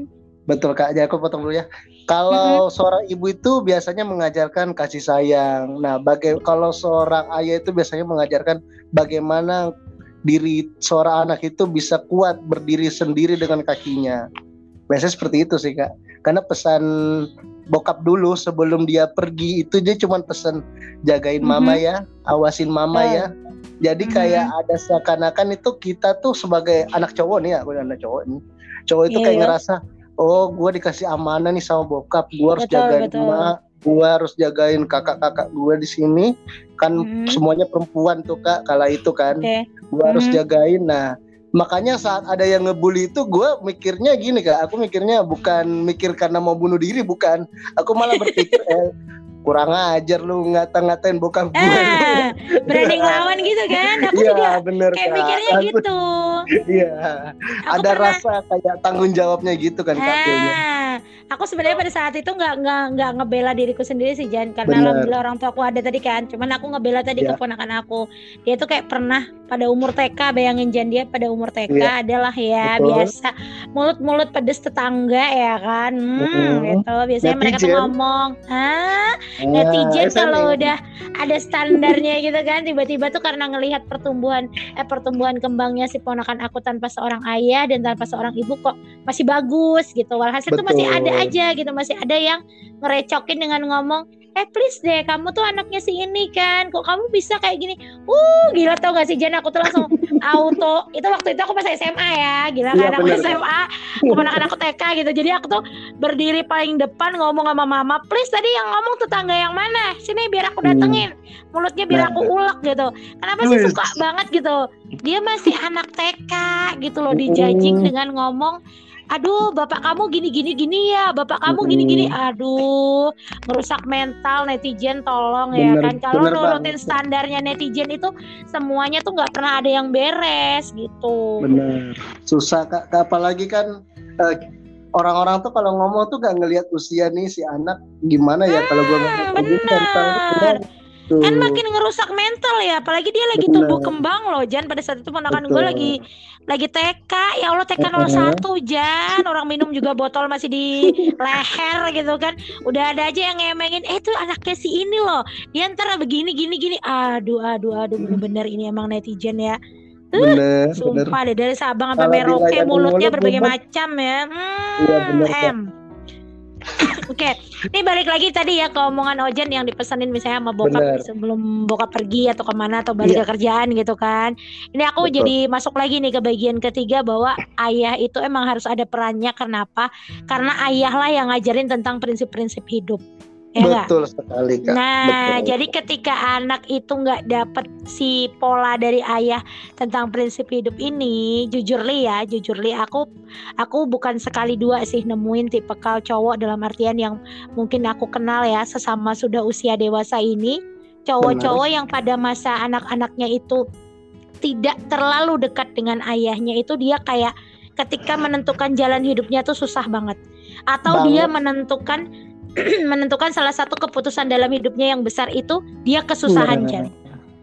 Betul kak. Jadi aku potong dulu ya. Kalau mm-hmm. seorang ibu itu biasanya mengajarkan kasih sayang. Nah baga- kalau seorang ayah itu biasanya mengajarkan bagaimana diri seorang anak itu bisa kuat berdiri sendiri dengan kakinya biasanya seperti itu sih kak karena pesan bokap dulu sebelum dia pergi itu dia cuma pesan jagain mm-hmm. mama ya awasin mama ya jadi kayak hmm. ada seakan-akan itu kita tuh sebagai anak cowok nih ya, gue anak cowok nih. Cowok itu yeah, kayak yeah. ngerasa, oh gue dikasih amanah nih sama bokap, gue harus betul, jagain betul. emak, gue harus jagain kakak-kakak gue di sini. Kan hmm. semuanya perempuan tuh kak, kala itu kan, okay. gue harus hmm. jagain. Nah makanya saat ada yang ngebully itu gue mikirnya gini kak aku mikirnya bukan mikir karena mau bunuh diri bukan aku malah berpikir eh, kurang ajar lu ngata-ngatain bokap gue. Ah, berani ngelawan gitu kan? Aku ya, juga bener, kayak kak. mikirnya aku, gitu. Iya. Ada pernah, rasa kayak tanggung jawabnya gitu kan ah, Aku sebenarnya pada saat itu nggak nggak nggak ngebela diriku sendiri sih Jan karena bener. alhamdulillah orang tua aku ada tadi kan. Cuman aku ngebela tadi ya. keponakan aku. Dia tuh kayak pernah pada umur TK bayangin Jan dia pada umur TK ya. adalah ya Betul. biasa mulut-mulut pedes tetangga ya kan. Hmm, -hmm. gitu. Biasanya Netizen. mereka tuh ngomong, "Ah, netizen kalau udah ada standarnya gitu kan tiba-tiba tuh karena ngelihat pertumbuhan eh pertumbuhan kembangnya si ponakan aku tanpa seorang ayah dan tanpa seorang ibu kok masih bagus gitu walhasil tuh masih ada aja gitu masih ada yang ngerecokin dengan ngomong eh please deh kamu tuh anaknya si ini kan kok kamu bisa kayak gini? Uh gila tau gak sih Jan aku tuh langsung auto. Itu waktu itu aku masih SMA ya gila kan? Aku SMA keponakan aku TK gitu. Jadi aku tuh berdiri paling depan ngomong sama mama please tadi yang ngomong tetangga yang mana? Sini biar aku datengin. Mulutnya biar aku ulek gitu. Kenapa sih suka banget gitu? Dia masih anak TK gitu loh dijajing dengan ngomong aduh bapak kamu gini gini gini ya. Bapak kamu gini gini. Aduh merusak mental netizen tolong ya kan. Kalau nurutin standarnya netizen itu semuanya tuh nggak pernah ada yang beres gitu. Bener. Susah kak. Apalagi kan uh, orang-orang tuh kalau ngomong tuh gak ngelihat usia nih si anak gimana ya. Hmm, kalau gue ngomong bener. Tuh. Kan makin ngerusak mental ya, apalagi dia lagi Bener. tumbuh kembang loh, Jan. Pada saat itu ponakan gue lagi lagi TK, ya Allah TK 01 Jan. Orang minum juga botol masih di leher gitu kan. Udah ada aja yang ngemengin, eh tuh anaknya si ini loh. Dia ntar begini gini gini. Aduh, aduh, aduh, bener-bener ini emang netizen ya. Bener, uh, sumpah bener. deh dari Sabang sampai Merauke mulutnya mulut, berbagai mulut. macam ya. Hmm, iya, bener, M. Oke, okay. ini balik lagi tadi ya ke omongan Ojen yang dipesanin misalnya sama bokap Bener. sebelum bokap pergi atau ke mana atau balik yeah. ke kerjaan gitu kan. Ini aku Betul. jadi masuk lagi nih ke bagian ketiga bahwa ayah itu emang harus ada perannya. Kenapa? Karena ayah lah yang ngajarin tentang prinsip-prinsip hidup. Ya Betul gak? sekali kak. Nah, Betul. jadi ketika anak itu nggak dapet si pola dari ayah tentang prinsip hidup ini, jujur li ya, jujur li aku, aku bukan sekali dua sih nemuin tipe kal cowok dalam artian yang mungkin aku kenal ya sesama sudah usia dewasa ini, cowok-cowok yang pada masa anak-anaknya itu tidak terlalu dekat dengan ayahnya itu dia kayak ketika menentukan jalan hidupnya tuh susah banget, atau banget. dia menentukan menentukan salah satu keputusan dalam hidupnya yang besar itu dia kesusahan Jan.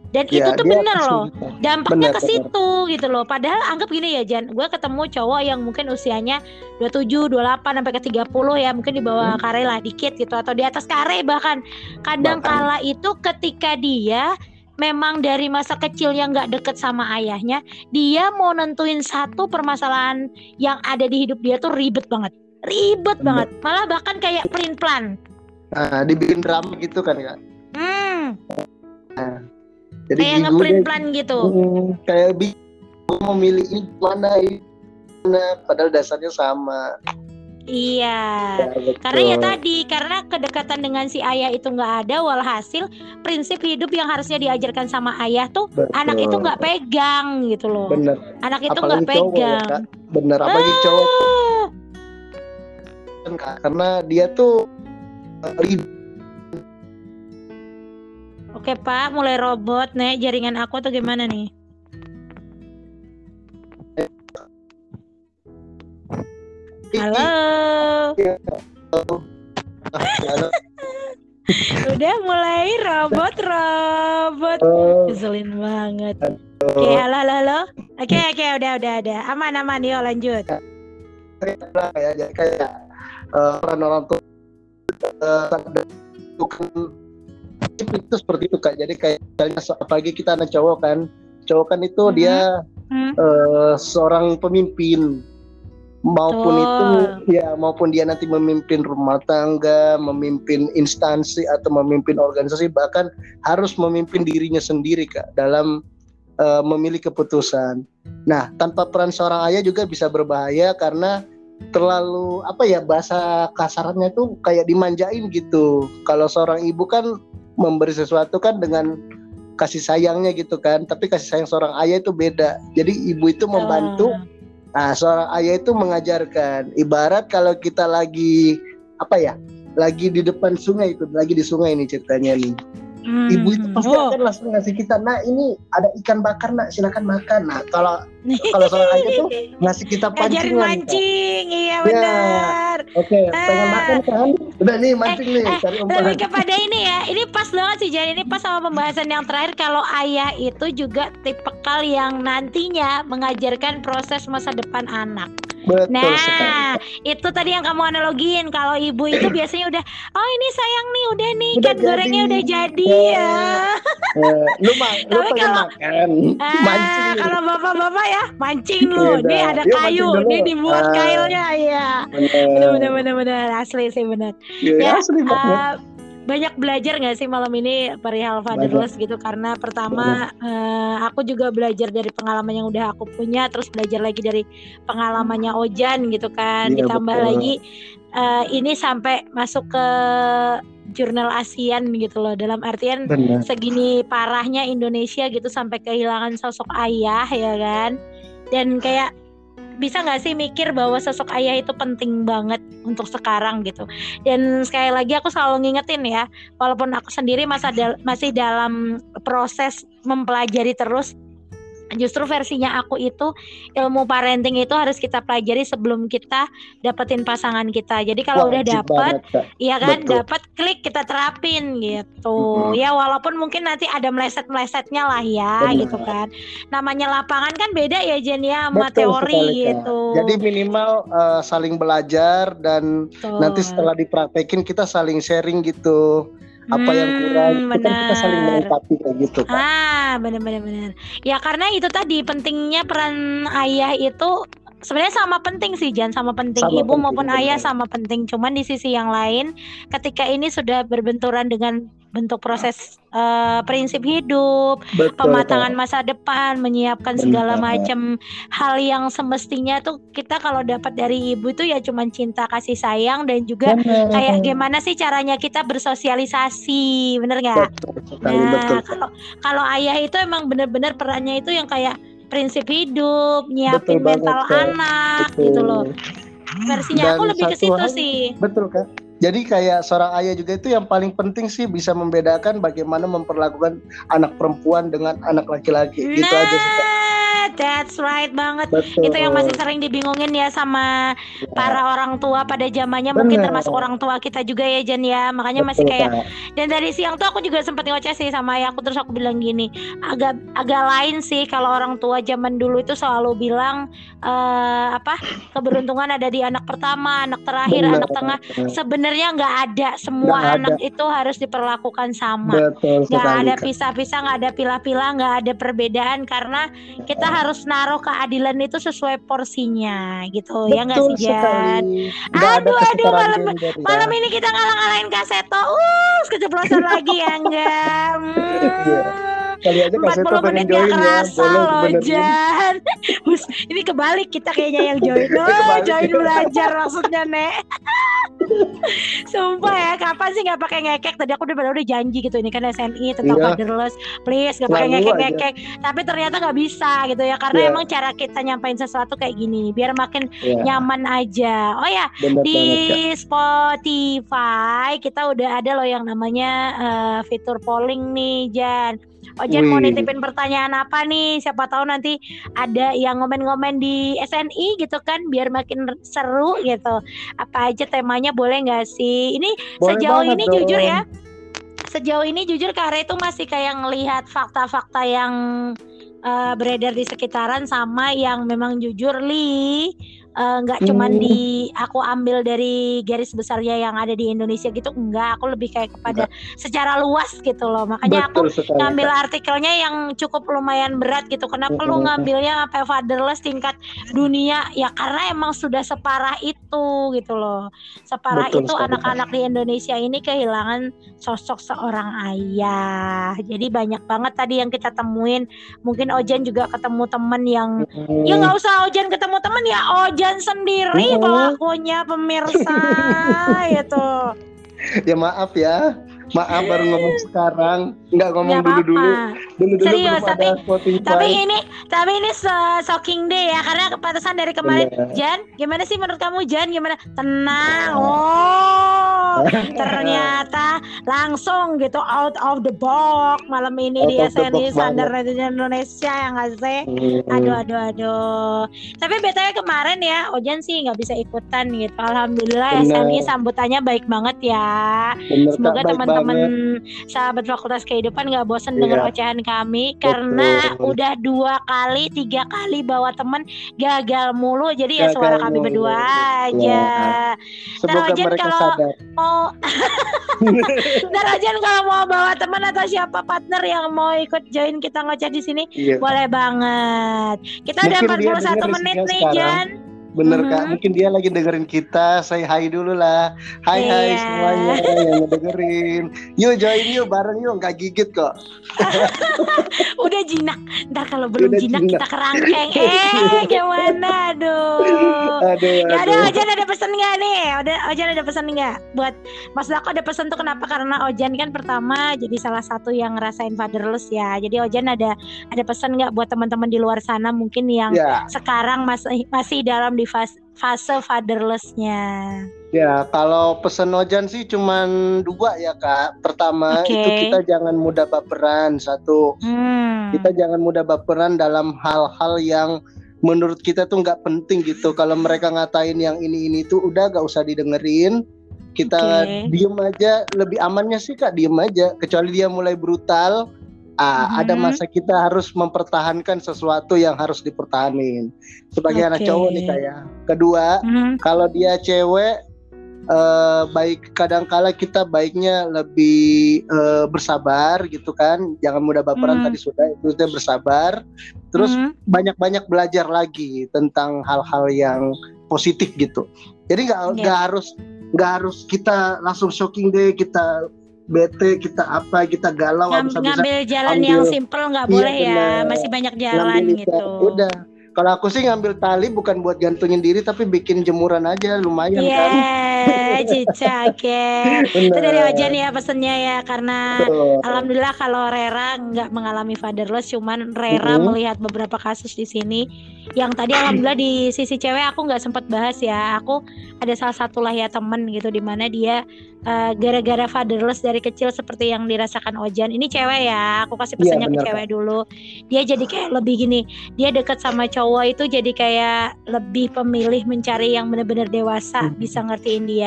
Dan ya, itu tuh bener loh, dampaknya ke situ gitu loh. Padahal anggap gini ya Jan, gue ketemu cowok yang mungkin usianya 27, 28 sampai ke 30 ya, mungkin di bawah hmm. kare lah dikit gitu atau di atas kare bahkan. Kadang bahkan. kala itu ketika dia memang dari masa kecil yang nggak deket sama ayahnya, dia mau nentuin satu permasalahan yang ada di hidup dia tuh ribet banget ribet banget malah bahkan kayak print plan nah dibikin drama gitu kan kak hmm Nah, jadi Kayak ngeprint plan gitu. Hmm, kayak bingung mau milih ini mana ini mana padahal dasarnya sama. Iya. Ya, Karena ya tadi, karena kedekatan dengan si ayah itu nggak ada, walhasil prinsip hidup yang harusnya diajarkan sama ayah tuh Betul. anak itu nggak pegang gitu loh. bener Anak itu nggak cowok ya pegang. kak bener apalagi cowok Ah, kan, Kak. karena dia tuh ribet Oke Pak, mulai robot nih jaringan aku atau gimana nih? Halo, udah mulai robot robot. Keselin banget. Oke, halo halo halo. Oke oke udah udah ada. Aman aman yuk lanjut. jadi kayak eh, orang-orang tuh eh, bukan itu seperti itu kak jadi kayak misalnya apalagi kita anak cowok kan cowok kan itu Mhm. dia Hmm. eh, seorang pemimpin maupun Betul. itu ya maupun dia nanti memimpin rumah tangga memimpin instansi atau memimpin organisasi bahkan harus memimpin dirinya sendiri kak dalam eh, memilih keputusan nah tanpa peran seorang ayah juga bisa berbahaya karena terlalu apa ya bahasa kasarnya tuh kayak dimanjain gitu kalau seorang ibu kan memberi sesuatu kan dengan kasih sayangnya gitu kan tapi kasih sayang seorang ayah itu beda jadi ibu itu membantu Nah, seorang ayah itu mengajarkan. Ibarat kalau kita lagi apa ya? Lagi di depan sungai itu, lagi di sungai ini ceritanya nih. Hmm. Ibu itu pasti Oh. akan langsung ngasih kita, "Nah, ini ada ikan bakar, Nak. Silakan makan." Nah, kalau kalau seorang ayah tuh ngasih kita Ajarin pancingan. Kak. mancing, iya Ya. benar. Oke, pengen Ah. makan kan? Udah nih mancing nih, eh, cari umpan. Lebih kepada ini ya, ini pas banget sih Jan, ini pas sama pembahasan yang terakhir kalau ayah itu juga tipikal yang nantinya mengajarkan proses masa depan anak. Betul Nah, sekali. itu tadi yang kamu analogiin kalau ibu itu biasanya udah, oh ini sayang nih, udah nih Udah ikan gorengnya udah jadi Ya. lu mah lu Tapi kalau- makan, mancing. nih. kalau bapak-bapak ya mancing lu, Iya, nih dah. ada Yuk, kayu, nih dibuat Ah. kailnya, ya. Bener. Bener bener bener asli sih bener. Ya, Ya, asli banget. Uh, banyak belajar nggak sih malam ini perihal fatherless gitu? Karena pertama uh, aku juga belajar dari pengalaman yang udah aku punya terus belajar lagi dari pengalamannya Ojan gitu kan. Iya, ditambah betul. lagi uh, ini sampai masuk ke jurnal ASEAN gitu loh. Dalam artian Benar. segini parahnya Indonesia gitu sampai kehilangan sosok ayah ya kan? Dan kayak bisa nggak sih mikir bahwa sosok ayah itu penting banget untuk sekarang gitu? Dan sekali lagi aku selalu ngingetin ya walaupun aku sendiri masih dalam proses mempelajari terus justru versinya aku itu ilmu parenting itu harus kita pelajari sebelum kita dapetin pasangan kita jadi kalau udah dapet. Iya kan, Betul. dapat klik kita terapin gitu. Mm-mm. Ya walaupun mungkin nanti ada meleset-melesetnya lah ya Benar. gitu kan. Namanya lapangan kan beda ya Jen ya sama Betul teori sekali, gitu. Jadi minimal eh, saling belajar dan Betul. nanti setelah dipraktekin kita saling sharing gitu apa yang kurang Hmm, kan kita saling benar. melengkapi kayak gitu kan. Ah, benar-benar benar. Ya karena itu tadi pentingnya peran ayah itu sebenarnya sama penting sih Jan, sama penting Sama ibu penting, maupun ayah benar. sama penting. Cuman di sisi yang lain ketika ini sudah berbenturan dengan bentuk proses eh, prinsip hidup, Betul. pematangan masa depan, menyiapkan segala macam hal yang semestinya tuh kita kalau dapat dari ibu itu ya cuman cinta kasih sayang dan juga Benar. kayak gimana sih caranya kita bersosialisasi, bener nggak? Nah, kalau kalau ayah itu emang bener-bener perannya itu yang kayak prinsip hidup, nyiapin Betul banget, mental Kak. anak Betul. gitu loh. Versinya Dan aku lebih ke situ sih. Betul kan? Jadi kayak seorang ayah juga itu yang paling penting sih bisa membedakan bagaimana memperlakukan anak perempuan dengan anak laki-laki. Gitu aja sih. That's right banget. Betul. Itu yang masih sering dibingungin ya sama para orang tua pada zamannya mungkin Bener. termasuk orang tua kita juga ya Jan ya. Makanya masih Betul, kayak Kak. dan dari siang tuh aku juga sempat ngoceh sih sama ayahku terus aku bilang gini, agak agak lain sih kalau orang tua zaman dulu itu selalu bilang eh apa? keberuntungan ada di anak pertama, anak terakhir, Benar. anak tengah. Sebenarnya nggak ada, semua ada. anak itu harus diperlakukan sama Betul nggak ada pisah-pisah nggak ada pilah-pilah nggak ada perbedaan karena kita harus naruh keadilan itu sesuai porsinya gitu ya nggak sih Jan? Aduh aduh malam malam ini kita ngalah-ngalahin kaseto. Uh, keceplosan lagi ya enggak. Hmm. Kali aja Kaseto pengen join ya. Boleh Jan. ini kebalik kita kayaknya yang join. Oh, join belajar maksudnya, Nek. Sumpah ya, kapan sih nggak pakai ngekek? Tadi aku udah udah janji gitu ini kan SNI tentang iya. fatherless, please nggak pakai ngekek-ngekek. Tapi ternyata nggak bisa gitu ya, karena yeah. emang cara kita nyampain sesuatu kayak gini, biar makin yeah. nyaman aja. Oh ya, Bener di banget, Spotify kita udah ada loh yang namanya uh, fitur polling nih, Jan. Ojen Wih. mau nitipin pertanyaan apa nih? Siapa tahu nanti ada yang ngomen-ngomen di SNI gitu kan, biar makin seru gitu. Apa aja temanya boleh nggak sih? Ini boleh sejauh ini dong. jujur ya, sejauh ini jujur Kare itu masih kayak ngelihat fakta-fakta yang uh, beredar di sekitaran sama yang memang jujur li nggak uh, cuman hmm. di aku ambil dari garis besarnya yang ada di Indonesia gitu enggak aku lebih kayak kepada enggak. secara luas gitu loh makanya Betul aku sekali. ngambil artikelnya yang cukup lumayan berat gitu kenapa hmm. lu ngambilnya sampai fatherless tingkat dunia ya karena emang sudah separah itu gitu loh separah Betul itu anak-anak di Indonesia ini kehilangan sosok seorang ayah jadi banyak banget tadi yang kita temuin mungkin Ojan juga ketemu temen yang hmm. ya nggak usah Ojan ketemu temen ya Ojan dan sendiri oh. pelakunya pemirsa itu. Ya maaf ya, maaf baru ngomong sekarang, nggak ngomong dulu dulu. Dulu Serius, tapi, tapi ini tapi ini shocking deh ya karena kepatasan dari kemarin. Yeah. Jan, gimana sih menurut kamu Jan? Gimana? Tenang. Oh, ternyata langsung gitu out of the box malam ini out dia SNI standar netizen Indonesia yang nggak sih? Hmm. Aduh aduh aduh. Tapi btw kemarin ya Ojan sih nggak bisa ikutan gitu. Alhamdulillah Bener. SNI sambutannya baik banget ya. Bener, Semoga teman-teman sahabat Fakultas Kehidupan nggak bosan yeah. dengan ocehan kami Betul. karena udah dua kali, tiga kali bawa temen gagal mulu. Jadi ya gagal ya suara kami berdua aja. Ya. Semoga Ojan kalau mau Ntar Ojan kalau mau bawa teman atau siapa partner yang mau ikut join kita ngoceh di sini, yeah. boleh banget. Kita Mungkin udah 41 menit nih, Jan. Bener mm-hmm. kak, mungkin dia lagi dengerin kita. Saya hai dulu lah. Hai yeah. hai semuanya yang dengerin. Yuk join yuk bareng yuk, nggak gigit kok. Udah jinak. Ntar kalau belum jinak, jinak kita kerangkeng. Eh gimana? Aduh. Aduh. Ya ada Ojan ada pesan nggak nih? Ada Ojan ada pesan nggak? Buat Mas Lako ada pesan tuh kenapa? Karena Ojan kan pertama jadi salah satu yang ngerasain fatherless ya. Jadi Ojan ada ada pesan nggak buat teman-teman di luar sana mungkin yang yeah. sekarang masih masih dalam di fase, fase fatherlessnya? Ya, kalau pesan Ojan sih cuman dua ya kak. Pertama okay. itu kita jangan mudah baperan satu. Hmm. Kita jangan mudah baperan dalam hal-hal yang menurut kita tuh nggak penting gitu. Kalau mereka ngatain yang ini ini tuh udah gak usah didengerin. Kita okay. diem aja. Lebih amannya sih kak diem aja. Kecuali dia mulai brutal ah, hmm ada masa kita harus mempertahankan sesuatu yang harus dipertahanin sebagai okay. anak cowok nih kayak kedua mm-hmm. kalau dia cewek uh, baik kadang-kala kita baiknya lebih uh, bersabar gitu kan jangan mudah baperan mm-hmm. tadi sudah itu dia bersabar terus mm-hmm. banyak-banyak belajar lagi tentang hal-hal yang positif gitu jadi nggak nggak yeah. harus nggak harus kita langsung shocking deh kita bete kita apa kita galau Ngam, ngambil jalan ambil, yang simple nggak iya, boleh ya masih banyak jalan gitu udah kalau aku sih ngambil tali bukan buat gantungin diri tapi bikin jemuran aja lumayan yeah, kan. Cicak ya. Itu dari Ojan ya pesennya ya karena Betul. alhamdulillah kalau Rera nggak mengalami fatherless cuman Rera mm -hmm. melihat beberapa kasus di sini yang tadi alhamdulillah di sisi cewek aku nggak sempat bahas ya. Aku ada salah satu lah ya temen gitu di mana dia gara eh, gara-gara fatherless dari kecil seperti yang dirasakan Ojan. Ini cewek ya, aku kasih iya, pesannya ya, ke cewek dulu. Dia jadi kayak lebih gini, dia deket sama cowok itu jadi kayak lebih pemilih mencari yang benar-benar dewasa, hmm. bisa ngertiin dia.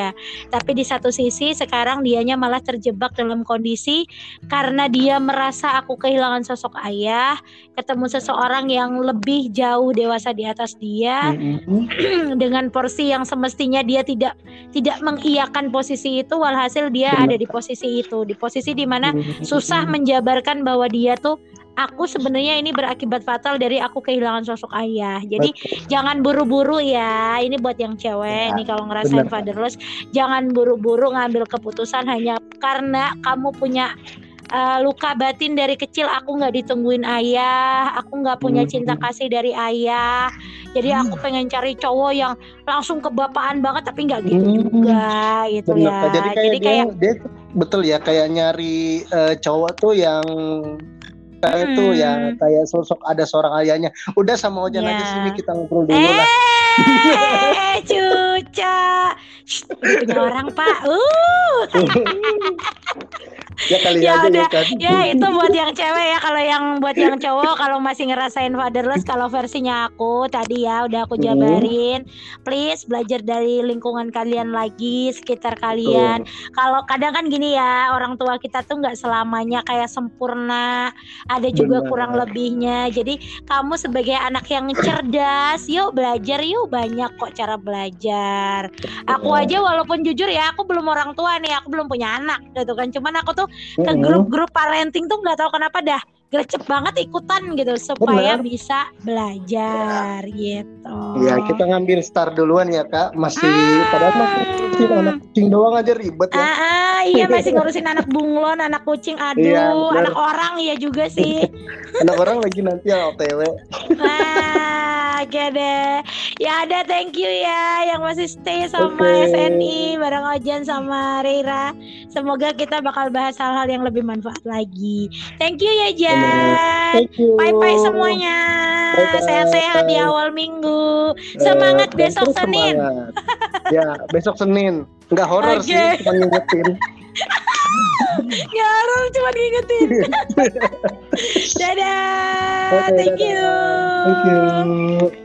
Tapi di satu sisi sekarang dianya malah terjebak dalam kondisi karena dia merasa aku kehilangan sosok ayah, ketemu seseorang yang lebih jauh dewasa di atas dia hmm. dengan porsi yang semestinya dia tidak tidak mengiyakan posisi itu walhasil dia Benar. ada di posisi itu di posisi di mana susah menjabarkan bahwa dia tuh aku sebenarnya ini berakibat fatal dari aku kehilangan sosok ayah. Jadi Betul. jangan buru-buru ya. Ini buat yang cewek ya, nih kalau ngerasain bener. fatherless, jangan buru-buru ngambil keputusan hanya karena kamu punya uh, luka batin dari kecil aku nggak ditungguin ayah, aku nggak punya hmm. cinta kasih dari ayah. Jadi hmm. aku pengen cari cowok yang langsung kebapaan banget tapi nggak gitu hmm. juga gitu Bener. ya. Jadi kayak, Jadi kayak dia, dia betul ya kayak nyari uh, cowok tuh yang kayak hmm. tuh ya kayak sosok ada seorang ayahnya. Udah sama Ojan yeah. aja sini kita ngobrol dulu eh, lah. Eh, cuca. Punya orang, Pak. Uh. ya kali ya aja udah, kan. ya itu buat yang cewek ya. Kalau yang buat yang cowok kalau masih ngerasain fatherless kalau versinya aku tadi ya udah aku jabarin please belajar dari lingkungan kalian lagi sekitar kalian. Kalau kadang kan gini ya orang tua kita tuh nggak selamanya kayak sempurna ada juga Benar. kurang lebihnya. Jadi kamu sebagai anak yang cerdas yuk belajar yuk banyak kok cara belajar. Aku aja walaupun jujur ya aku belum orang tua nih aku belum punya anak gitu kan. Cuman aku tuh ke grup-grup parenting tuh nggak tahu kenapa dah gercep banget ikutan gitu supaya Bener. bisa belajar ya. gitu. Iya, kita ngambil star duluan ya, Kak. Masih ah. padahal masih anak kucing doang aja ribet ya. Ah, ah iya masih ngurusin anak bunglon, anak kucing, aduh, iya, anak orang iya juga sih. anak orang lagi nanti ya OTW. ah, oke deh. Ya ada thank you ya yang masih stay sama okay. SNI bareng Ojan sama Reira. Semoga kita bakal bahas hal-hal yang lebih manfaat lagi. Thank you ya Jan. Bye bye semuanya. Sehat-sehat di awal minggu. Semangat uh, besok Senin. ya, besok Senin. Enggak horor okay. sih, cuma ngingetin. Gak horor, cuma ngingetin. Dadah. Okay, Thank dadah. you. Thank you.